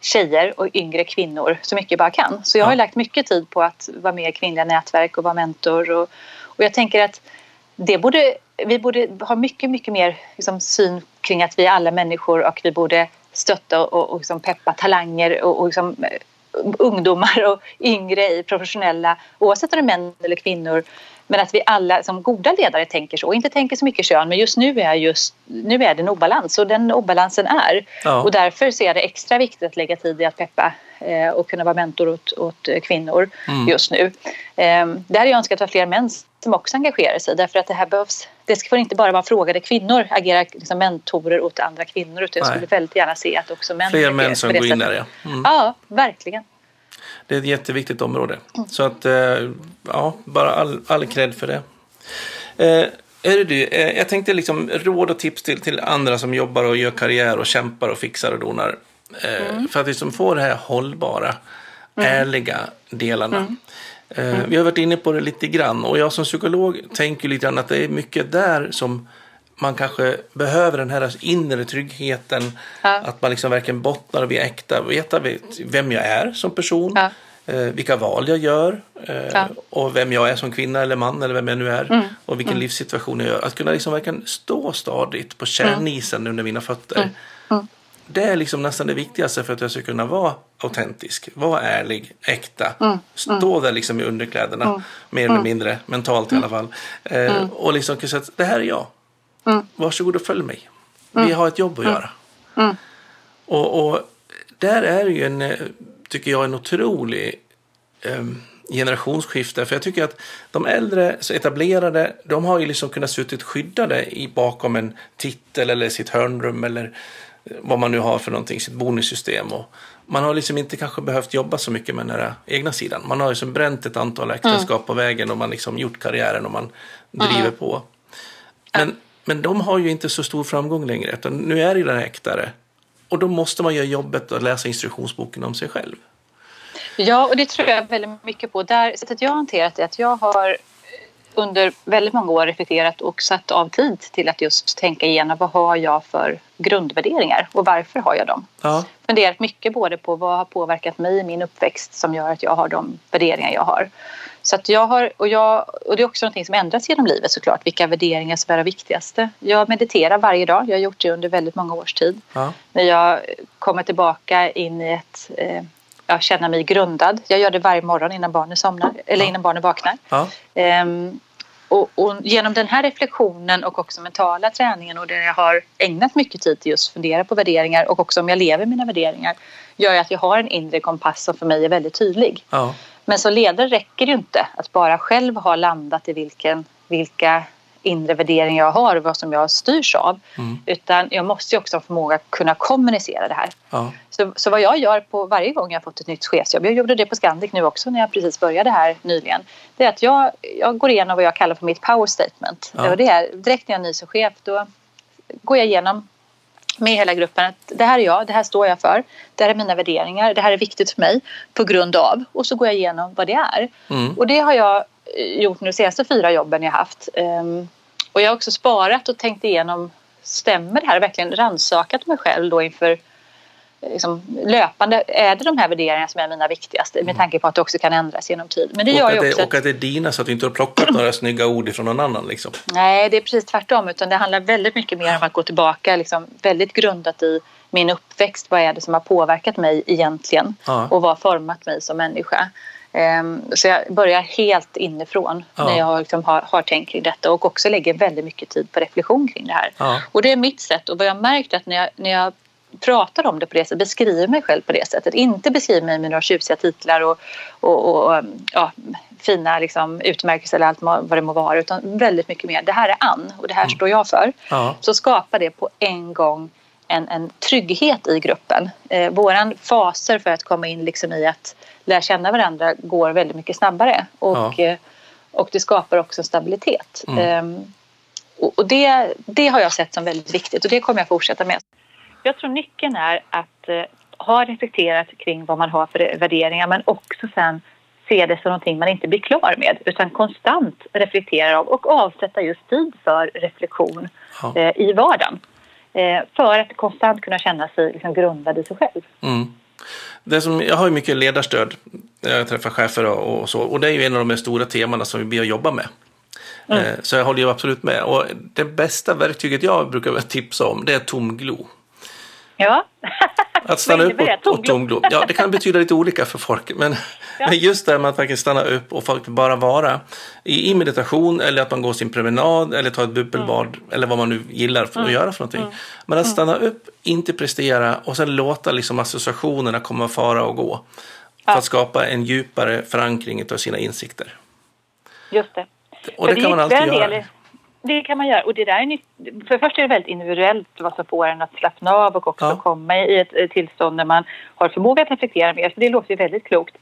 tjejer och yngre kvinnor så mycket jag bara kan. Så jag har ja. lagt mycket tid på att vara med i kvinnliga nätverk och vara mentor. Och, och jag tänker att det borde, vi borde ha mycket, mycket mer liksom, syn kring att vi är alla människor och vi borde stötta och, och liksom peppa talanger och, och liksom, ungdomar och yngre i professionella, oavsett om det är män eller kvinnor, Men att vi alla som goda ledare tänker så, inte tänker så mycket kön, men just nu är, just, nu är det en obalans och den obalansen är. Ja. Och därför ser jag det extra viktigt att lägga tid i att peppa eh, och kunna vara mentor åt, åt kvinnor Mm. just nu. Eh, där hade jag önskat att det var fler män som också engagerar sig därför att det här behövs. Det ska inte bara vara en fråga där kvinnor agerar liksom mentorer åt andra kvinnor utan jag skulle väldigt gärna se att också män Fler män som går in där, ja. Mm. Ja, verkligen. Det är ett jätteviktigt område. Så att, eh, ja, bara all, all cred för det. Eh, är det du, eh, jag tänkte liksom råd och tips till, till andra som jobbar och gör karriär och kämpar och fixar och donar. Eh, För att liksom få det här hållbara, ärliga delarna. Eh, Vi har varit inne på det lite grann och jag som psykolog tänker lite grann att det är mycket där som man kanske behöver den här inre tryggheten. Ja. Att man liksom verkligen bottnar och blir äkta. Veta vem jag är som person. Ja. Eh, vilka val jag gör. Eh, Ja. Och vem jag är som kvinna eller man eller vem jag nu är. Och vilken livssituation jag gör. Att kunna liksom verkligen stå stadigt på kärnisen under mina fötter. Det är liksom nästan det viktigaste för att jag ska kunna vara autentisk, vara ärlig, äkta. Stå där liksom i underkläderna, mer eller mindre, mentalt i alla fall. Eh, Och liksom kunna säga att det här är jag. Varsågod och följ mig. Vi har ett jobb att göra. Och, och där är det ju en, eh, tycker jag, en otrolig um, generationsskifte. För jag tycker att de äldre, så etablerade, de har ju liksom kunnat suttit skyddade i, bakom en titel eller sitt hörnrum eller eh, vad man nu har för någonting, sitt bonussystem. Och man har liksom inte kanske behövt jobba så mycket med den här egna sidan. Man har liksom bränt ett antal äktenskap på vägen och man liksom gjort karriären och man driver på. Men, men de har ju inte så stor framgång längre, utan nu är det den äktare. Och då måste man göra jobbet att läsa instruktionsboken om sig själv. Ja, och det tror jag väldigt mycket på. Där, sättet jag har hanterat det är att jag har under väldigt många år reflekterat och satt av tid till att just tänka igenom vad har jag för grundvärderingar och varför har jag dem? Ja, Funderat mycket både på vad har påverkat mig i min uppväxt som gör att jag har de värderingar jag har. Så att jag har, och, jag, och det är också någonting som ändras genom livet såklart, vilka värderingar som är de viktigaste. Jag mediterar varje dag, jag har gjort det under väldigt många års tid. ja, När jag kommer tillbaka in i ett, eh, jag känner mig grundad. Jag gör det varje morgon innan barnen somnar, eller Ja. innan barnen vaknar. ja, Ehm, och, och genom den här reflektionen och också mentala träningen och där jag har ägnat mycket tid till just fundera på värderingar och också om jag lever mina värderingar gör ju att jag har en inre kompass som för mig är väldigt tydlig. ja, Men som ledare räcker det ju inte att bara själv ha landat i vilken, vilka inre värderingar jag har och vad som jag styrs av. Mm. Utan jag måste också ha förmåga att kunna kommunicera det här. ja, Så, så vad jag gör på varje gång jag har fått ett nytt chefsjobb, jag gjorde det på Scandic nu också när jag precis började här nyligen, det är att jag, jag går igenom vad jag kallar för mitt power statement. Ja. Och det är direkt när jag är ny som chef, då går jag igenom med hela gruppen att det här är jag, det här står jag för, det här är mina värderingar, det här är viktigt för mig på grund av och så går jag igenom vad det är. mm, Och det har jag eh, gjort nu de senaste fyra jobben jag haft. Ehm, Och jag har också sparat och tänkt igenom, stämmer det här? Verkligen rannsakat mig själv då inför eh, liksom, löpande. Är det de här värderingarna som är mina viktigaste? Med tanke på att det också kan ändras genom tid. Men det och, gör att ju också det, och att det är dina så att du inte har plockat några snygga ord ifrån någon annan. Liksom. Nej, det är precis tvärtom. Utan det handlar väldigt mycket mer om att gå tillbaka, liksom, väldigt grundat i min uppväxt. Vad är det som har påverkat mig egentligen? Ja. Och vad har format mig som människa? Ehm, så jag börjar helt inifrån Ja. när jag liksom har, har tänkt kring detta och också lägger väldigt mycket tid på reflektion kring det här. Ja. Och det är mitt sätt och vad jag märkt är att när jag, när jag pratar om det på det sättet, beskriver mig själv på det sättet, inte beskriver mig med några tjusiga titlar och, och, och ja, fina liksom, utmärkelser eller allt vad det må vara, utan väldigt mycket mer. Det här är Ann och det här står jag för. Så skapar det på en gång en, en trygghet i gruppen. Eh, våran faser för att komma in liksom i att lära känna varandra går väldigt mycket snabbare. Och, Ja. eh, och det skapar också stabilitet. Mm. Ehm, och och det, det har jag sett som väldigt viktigt och det kommer jag fortsätta med. Jag tror nyckeln är att eh, ha reflekterat kring vad man har för värderingar men också sen se det som någonting man inte blir klar med utan konstant reflektera av och avsätta just tid för reflektion Ja. eh, i vardagen. Eh, för att konstant kunna känna sig liksom grundad i sig själv. Mm. Det som, jag har ju mycket ledarstöd när jag träffar chefer och, och så. Och det är ju en av de stora temana som vi ber att jobba med. Mm. Eh, Så jag håller ju absolut med. Och det bästa verktyget jag brukar tipsa om det är tom glo. Ja. Att stanna upp och, och tomglo. Ja, det kan betyda lite olika för folk. Men, ja. men just det här med att faktiskt stanna upp och faktiskt bara vara i, i meditation eller att man går sin promenad eller tar ett bubbelbad mm. eller vad man nu gillar för att mm. göra för någonting. Mm. Men att mm. stanna upp, inte prestera och sen låta liksom associationerna komma fara och gå. För ja. att skapa en djupare förankring av sina insikter. Just det. Och det, det kan man alltid göra. Det kan man göra. Och det där är nytt. För det första är det väldigt individuellt vad som får en att slappna av och också ja. komma i ett tillstånd där man har förmåga att reflektera mer. Så det låter ju väldigt klokt.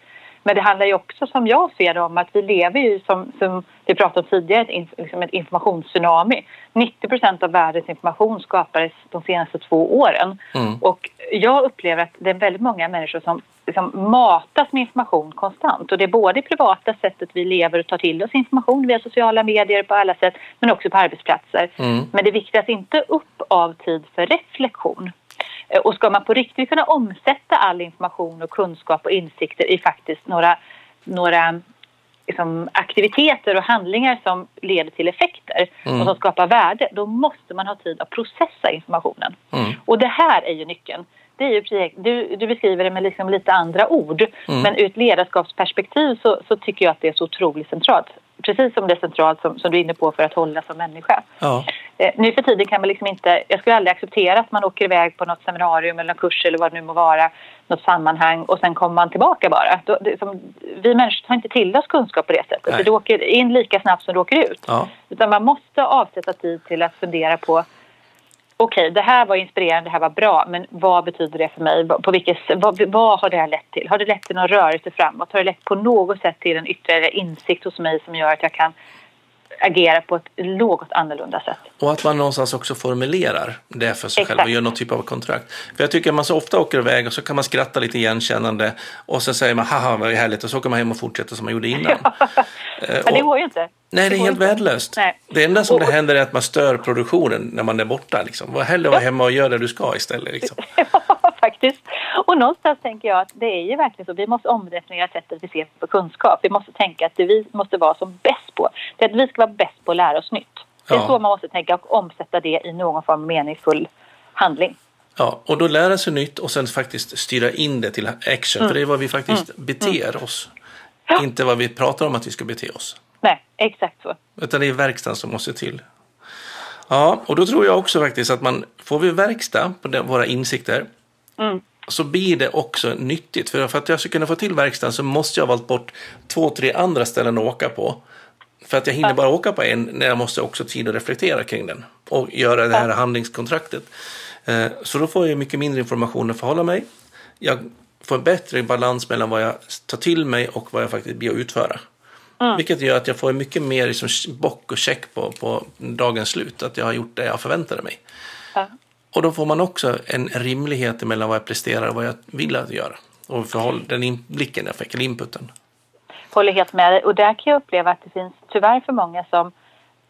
Men det handlar ju också som jag ser det om att vi lever ju som, som vi pratade om tidigare, ett, liksom ett informationstsunami. 90 procent av världens information skapades de senaste två åren. Mm. Och jag upplever att det är väldigt många människor som liksom matas med information konstant. Och det är både i privata sättet vi lever och tar till oss information via sociala medier på alla sätt, men också på arbetsplatser. Mm. Men det viktigas inte upp av tid för reflektion. Eh, och ska man på riktigt kunna omsätta all information och kunskap och insikter i faktiskt några, några liksom, aktiviteter och handlingar som leder till effekter mm. och som skapar värde, då måste man ha tid att processa informationen. Mm. Och det här är ju nyckeln. Det är ju, du, du beskriver det med liksom lite andra ord, mm. men ur ett ledarskapsperspektiv så, så tycker jag att det är så otroligt centralt precis som det är centralt som, som du är inne på för att hålla som människa. Ja. Eh, nu för tiden kan man liksom inte, jag skulle aldrig acceptera att man åker iväg på något seminarium eller en kurs eller vad det nu må vara, något sammanhang och sen kommer man tillbaka bara. Då, det, som, vi människor tar inte till oss kunskap på det sättet. Nej. Du åker in lika snabbt som du åker ut. Ja. Utan man måste avsätta tid till att fundera på okej, okay, det här var inspirerande, det här var bra, men vad betyder det för mig? På vilket, vad, vad har det här lett till? Har det lett till någon rörelse framåt? Har det lett på något sätt till en ytterligare insikt hos mig som gör att jag kan agera på ett något annorlunda sätt. Och att man någonstans också formulerar det för sig Exakt. själv och gör någon typ av kontrakt. För jag tycker att man så ofta åker iväg och så kan man skratta lite igenkännande och så säger man haha vad härligt och så åker man hem och fortsätter som man gjorde innan. Ja, men det går ju inte. Nej, det är helt värdelöst. Det enda som och, det händer är att man stör produktionen när man är borta. Liksom. Var hellre vara hemma och göra det du ska istället. Liksom. ja, faktiskt. Och någonstans tänker jag att det är ju verkligen så. Vi måste omdefiniera sättet vi ser på kunskap. Vi måste tänka att det vi måste vara som bäst på, det är att vi ska vara bäst på att lära oss nytt. Det är ja. så man måste tänka och omsätta det i någon form av meningsfull handling. Ja, och då lära sig nytt och sen faktiskt styra in det till action. Mm. För det är vad vi faktiskt mm. beter mm. oss. Ja. Inte vad vi pratar om att vi ska bete oss. Nej, exakt så. Utan det är verkstaden som måste till. Ja, och då tror jag också faktiskt att man får vi verkstad på våra insikter mm. så blir det också nyttigt. För, för att jag ska kunna få till verkstaden så måste jag ha valt bort två, tre andra ställen att åka på. För att jag hinner bara åka på en när jag måste också tid att reflektera kring den och göra det här handlingskontraktet. Eh, så då får jag mycket mindre information att förhålla mig. Jag får en bättre balans mellan vad jag tar till mig och vad jag faktiskt blir att utföra. Mm. Vilket gör att jag får mycket mer liksom bock och check på, på dagens slut. Att jag har gjort det jag förväntade mig. Ja. Och då får man också en rimlighet mellan vad jag presterar och vad jag vill att göra. Och förhåll, den inblicken jag fick, eller inputen. Håller helt med dig. Och där kan jag uppleva att det finns tyvärr för många som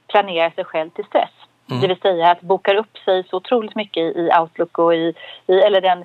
planerar sig själv till stress. Mm. Det vill säga att bokar upp sig så otroligt mycket i Outlook och i, i eller den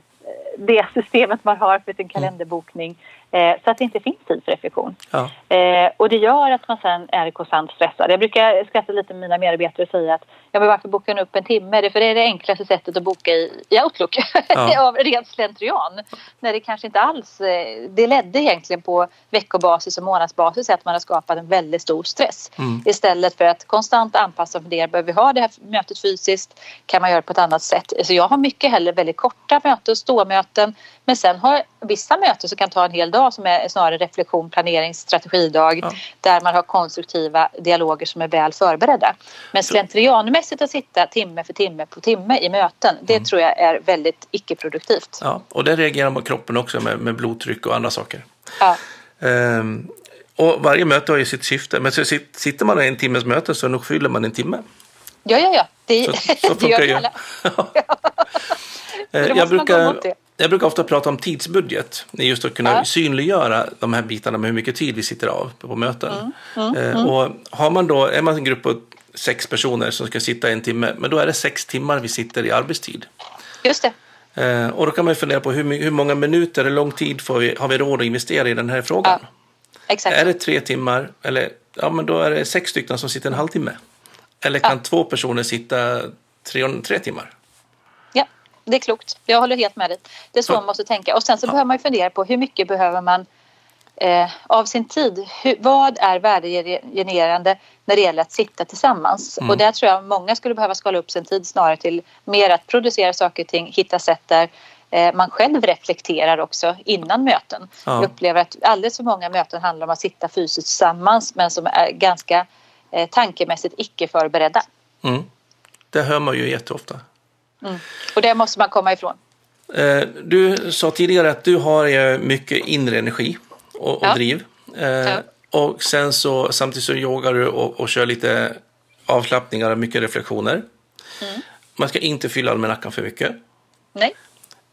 det systemet man har för sin mm. kalenderbokning eh, så att det inte finns tid för reflektion. Ja. Eh, och det gör att man sen är konstant stressad. Jag brukar skratta lite med mina medarbetare och säga att ja, men varför bokar ni upp en timme? Det för det är det enklaste sättet att boka i, i Outlook ja. av rent slentrian. När det kanske inte alls, eh, det ledde egentligen på veckobasis och månadsbasis att man har skapat en väldigt stor stress. Mm. Istället för att konstant anpassa och fundera, behöver vi ha det här mötet fysiskt? Kan man göra det på ett annat sätt? Så jag har mycket hellre väldigt korta möten, ståmöten men sen har vissa möten som kan ta en hel dag som är snarare reflektion, planering, strategidag ja. där man har konstruktiva dialoger som är väl förberedda. Men slentrianmässigt att sitta timme för timme på timme i möten det mm. tror jag är väldigt icke-produktivt. Ja, och det reagerar man kroppen också med, med blodtryck och andra saker. Ja. Ehm, och varje möte har ju sitt syfte. Men så sitter man i en timmes möte så nog fyller man en timme. Ja, ja, ja. Det, så, så det gör vi alla. Eh, jag brukar, jag brukar ofta prata om tidsbudget. Just att kunna ja. synliggöra de här bitarna med hur mycket tid vi sitter av på möten. Mm, mm, eh, mm. Och har man då, är man en grupp på sex personer som ska sitta en timme, men då är det sex timmar vi sitter i arbetstid. Just det. Eh, och då kan man fundera på hur, hur många minuter eller lång tid får vi, har vi råd att investera i den här frågan? Ja. Exakt. Är det tre timmar, eller ja, men då är det sex stycken som sitter en halvtimme. Eller kan ja. två personer sitta tre, tre timmar? Det är klokt. Jag håller helt med dig. Det är så man måste tänka. Och sen så Ja. behöver man ju fundera på hur mycket behöver man eh, av sin tid. Hur, vad är värdegenererande när det gäller att sitta tillsammans? Mm. Och där tror jag många skulle behöva skala upp sin tid snarare till mer att producera saker och ting, hitta sätt där eh, man själv reflekterar också innan möten. Ja. Jag upplever att alldeles för många möten handlar om att sitta fysiskt tillsammans men som är ganska eh, tankemässigt icke förberedda. Mm. Det hör man ju jätteofta. Och det måste man komma ifrån. Eh, Du sa tidigare att du har eh, mycket inre energi och, och Ja. driv. Eh, Ja. Och sen så samtidigt så yogar du och, och kör lite avslappningar och mycket reflektioner. Mm. Man ska inte fylla almanackan för mycket. Nej.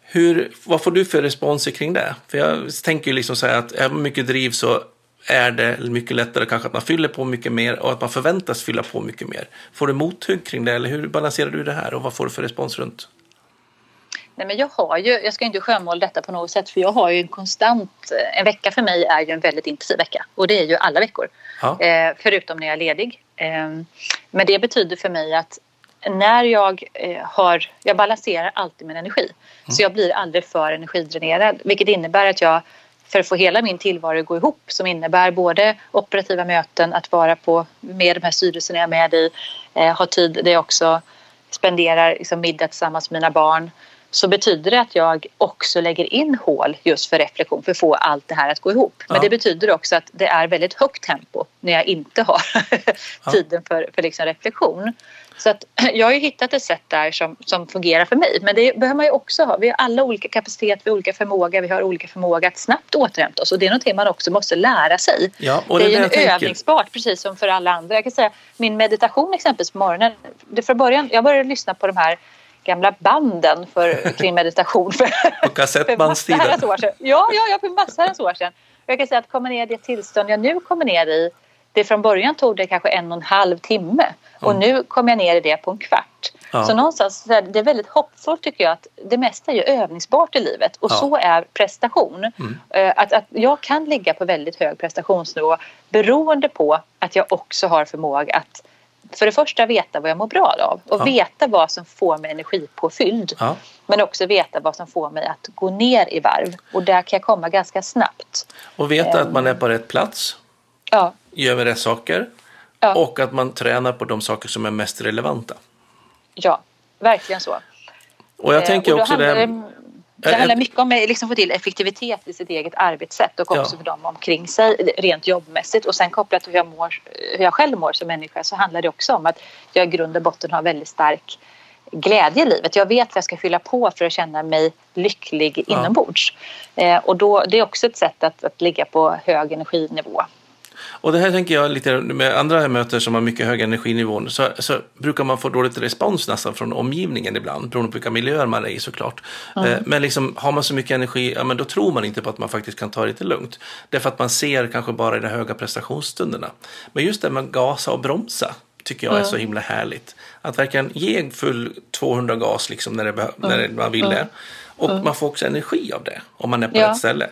Hur, vad får du för responser kring det? För jag tänker ju liksom så här att med mycket driv så är det mycket lättare kanske att man fyller på mycket mer och att man förväntas fylla på mycket mer. Får du mothugg kring det eller hur balanserar du det här och vad får du för respons runt? Nej, men jag har ju, jag ska inte skönmåla detta på något sätt för jag har ju en konstant, en vecka för mig är ju en väldigt intensiv vecka och det är ju alla veckor. Ja. Eh, förutom när jag är ledig. Eh, men det betyder för mig att när jag eh, har, jag balanserar alltid min energi. Så jag blir aldrig för energidränerad vilket innebär att jag för att få hela min tillvaro att gå ihop som innebär både operativa möten, att vara på med de här styrelserna jag är med i, eh, ha tid där jag också spenderar liksom, middag tillsammans med mina barn så betyder det att jag också lägger in hål just för reflektion för att få allt det här att gå ihop. Men Ja. det betyder också att det är väldigt högt tempo när jag inte har tiden för, för liksom reflektion. Så att jag har ju hittat ett sätt där som, som fungerar för mig. Men det behöver man ju också ha. Vi har alla olika kapacitet, vi har olika förmåga, vi har olika förmåga att snabbt återhämta oss. Och det är någonting man också måste lära sig. Ja, det är det är ju tänker. övningsbart precis som för alla andra. Jag kan säga min meditation exempelvis på morgonen. Det för början, jag började lyssna på de här gamla banden för, kring meditation. För, På för kassettbandstiden. herrans år sedan. Ja, ja, ja, för massor herrans år sedan. Jag kan säga att komma ner i det tillstånd jag nu kommer ner i. Det från början tog det kanske en och en halv timme. Och nu kommer jag ner i det på en kvart. Ja. Så någonstans så är det väldigt hoppfullt tycker jag att det mesta är ju övningsbart i livet. Och Ja. så är prestation. Eh, Att, att jag kan ligga på väldigt hög prestationsnivå beroende på att jag också har förmåga att för det första veta vad jag mår bra av och Ja. veta vad som får mig energipåfylld. Ja. Men också veta vad som får mig att gå ner i varv. Och där kan jag komma ganska snabbt. Och veta att man är på rätt plats, Ja, gör rätt saker Ja. och att man tränar på de saker som är mest relevanta. ja verkligen så. Och jag Eh, tänker och också det... det, det Eh, handlar mycket om att liksom få till effektivitet i sitt eget arbetssätt och också Ja. för dem omkring sig rent jobbmässigt. Och sen kopplat till hur jag, mår, hur jag själv mår som människa så handlar det också om att jag i grund och botten har väldigt stark glädje i livet. Jag vet vad jag ska fylla på för att känna mig lycklig Ja. inombords. Eh, och då, det är också ett sätt att, att ligga på hög energinivå. Och det här tänker jag lite med andra möten som har mycket hög energinivå så, så brukar man få dåligt respons nästan från omgivningen ibland beroende på vilka miljöer man är i såklart. Eh, Men liksom, har man så mycket energi, ja, men då tror man inte på att man faktiskt kan ta det lite lugnt. Därför att man ser kanske bara i de höga prestationsstunderna. Men just det med att gasa och bromsa tycker jag är så himla härligt. Att verkligen ge full 200 gas liksom när, det behö- när man vill det. Och man får också energi av det om man är på Ja. rätt ställe.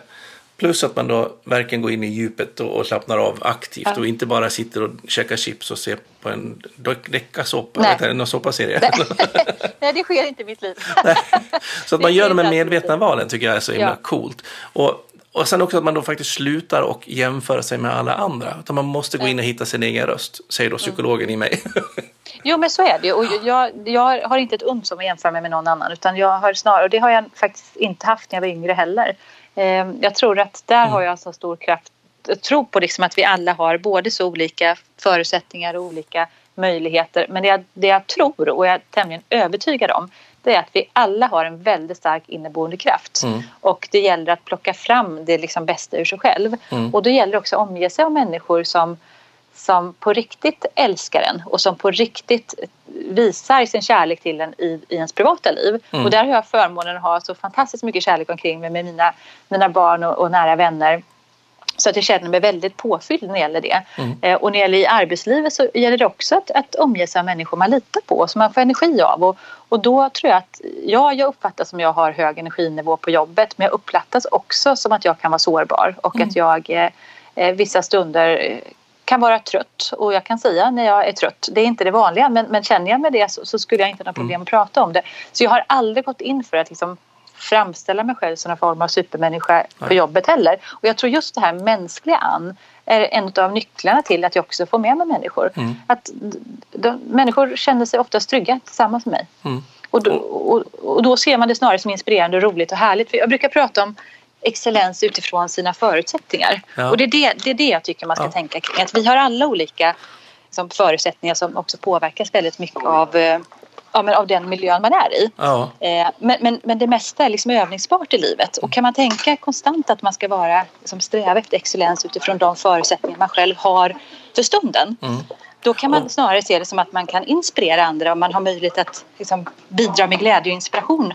Plus att man då verkligen går in i djupet och, slappnar av aktivt Ja. och inte bara sitter och käkar chips och ser på en deckasoppa, Nej. eller någon soppaserie. Nej, det sker inte i mitt liv. Så att man gör de här medvetna valen tycker jag är så himla Ja. coolt. Och, och sen också att man då faktiskt slutar och jämföra sig med alla andra. Utan man måste gå in och hitta sin egen röst, säger då psykologen i mig. Jo men så är det och jag, jag har inte ett uns om att jämföra mig med någon annan utan jag har snarare, och det har jag faktiskt inte haft när jag var yngre heller. Eh, Jag tror att där har jag så stor kraft, jag tror på liksom att vi alla har både så olika förutsättningar och olika möjligheter men det jag, det jag tror och jag är tämligen övertygad om det är att vi alla har en väldigt stark inneboende kraft. Mm. Och det gäller att plocka fram det liksom bästa ur sig själv. Mm. Och då gäller det också att omge sig av människor som som på riktigt älskar en och som på riktigt visar sin kärlek till en i, i ens privata liv. Mm. Och där har jag förmånen att ha så fantastiskt mycket kärlek omkring mig med mina, mina barn och, och nära vänner. Så att jag känner mig väldigt påfylld när det gäller det. Mm. Eh, och när det gäller i arbetslivet så gäller det också att, att omge sig av människor man litar på och som man får energi av. Och, och då tror jag att, ja, jag uppfattas som jag har hög energinivå på jobbet men jag uppfattas också som att jag kan vara sårbar och att jag eh, eh, vissa stunder kan vara trött och jag kan säga när jag är trött. Det är inte det vanliga men, men känner jag med det så, så skulle jag inte ha några problem att prata om det. Så jag har aldrig gått in för att liksom framställa mig själv som en form av supermänniska på jobbet heller. Och jag tror just det här mänskliga an är en av nycklarna till att jag också får med mig människor. Mm. Att de, människor känner sig oftast trygga tillsammans med mig. Mm. Och, då, och, och då ser man det snarare som inspirerande, och roligt och härligt. För jag brukar prata om excellens utifrån sina förutsättningar. Ja. Och det är det, det är det jag tycker man ska Ja. tänka kring. Att vi har alla olika som förutsättningar som också påverkas väldigt mycket av, eh, ja, men av den miljön man är i. Ja, Eh, Men, men, men det mesta är liksom övningsbart i livet. Och kan man tänka konstant att man ska vara, liksom sträva efter excellens utifrån de förutsättningar man själv har för stunden. Mm. Då kan man snarare se det som att man kan inspirera andra och man har möjlighet att liksom, bidra med glädje och inspiration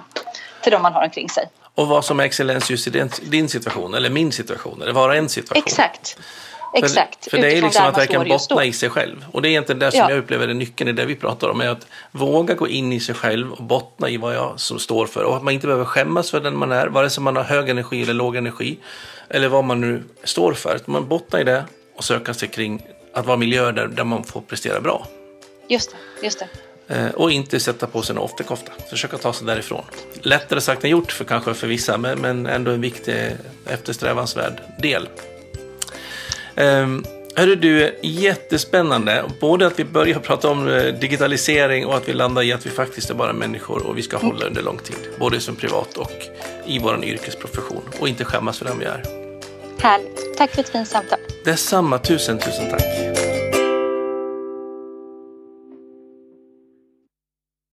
till de man har omkring sig. Och vad som är excellens just i din, din situation eller min situation eller var och en situation. Exakt. För, Exakt. För det är liksom att verkligen bottna i sig själv. Och det är egentligen det som Ja. jag upplever är nyckeln i det vi pratar om. Är att våga gå in i sig själv och bottna i vad jag som står för. Och att man inte behöver skämmas för den man är. Vare sig man har hög energi eller låg energi. Eller vad man nu står för. Att man bottnar i det och söka sig kring att vara miljöer där, där man får prestera bra. Just det. Just det. Eh, och inte sätta på sig en ofterkofta. Försöka ta sig därifrån. Lättare sagt än gjort för kanske för vissa, men, ändå en viktig eftersträvansvärd del. Um, hörru du, jättespännande. Både att vi börjar prata om eh, digitalisering och att vi landar i att vi faktiskt är bara människor och vi ska hålla under lång tid. Både som privat och i vår yrkesprofession. Och inte skämmas för den vi är. Härligt. Tack för ett fint samtal. Detsamma, tusen tusen tack.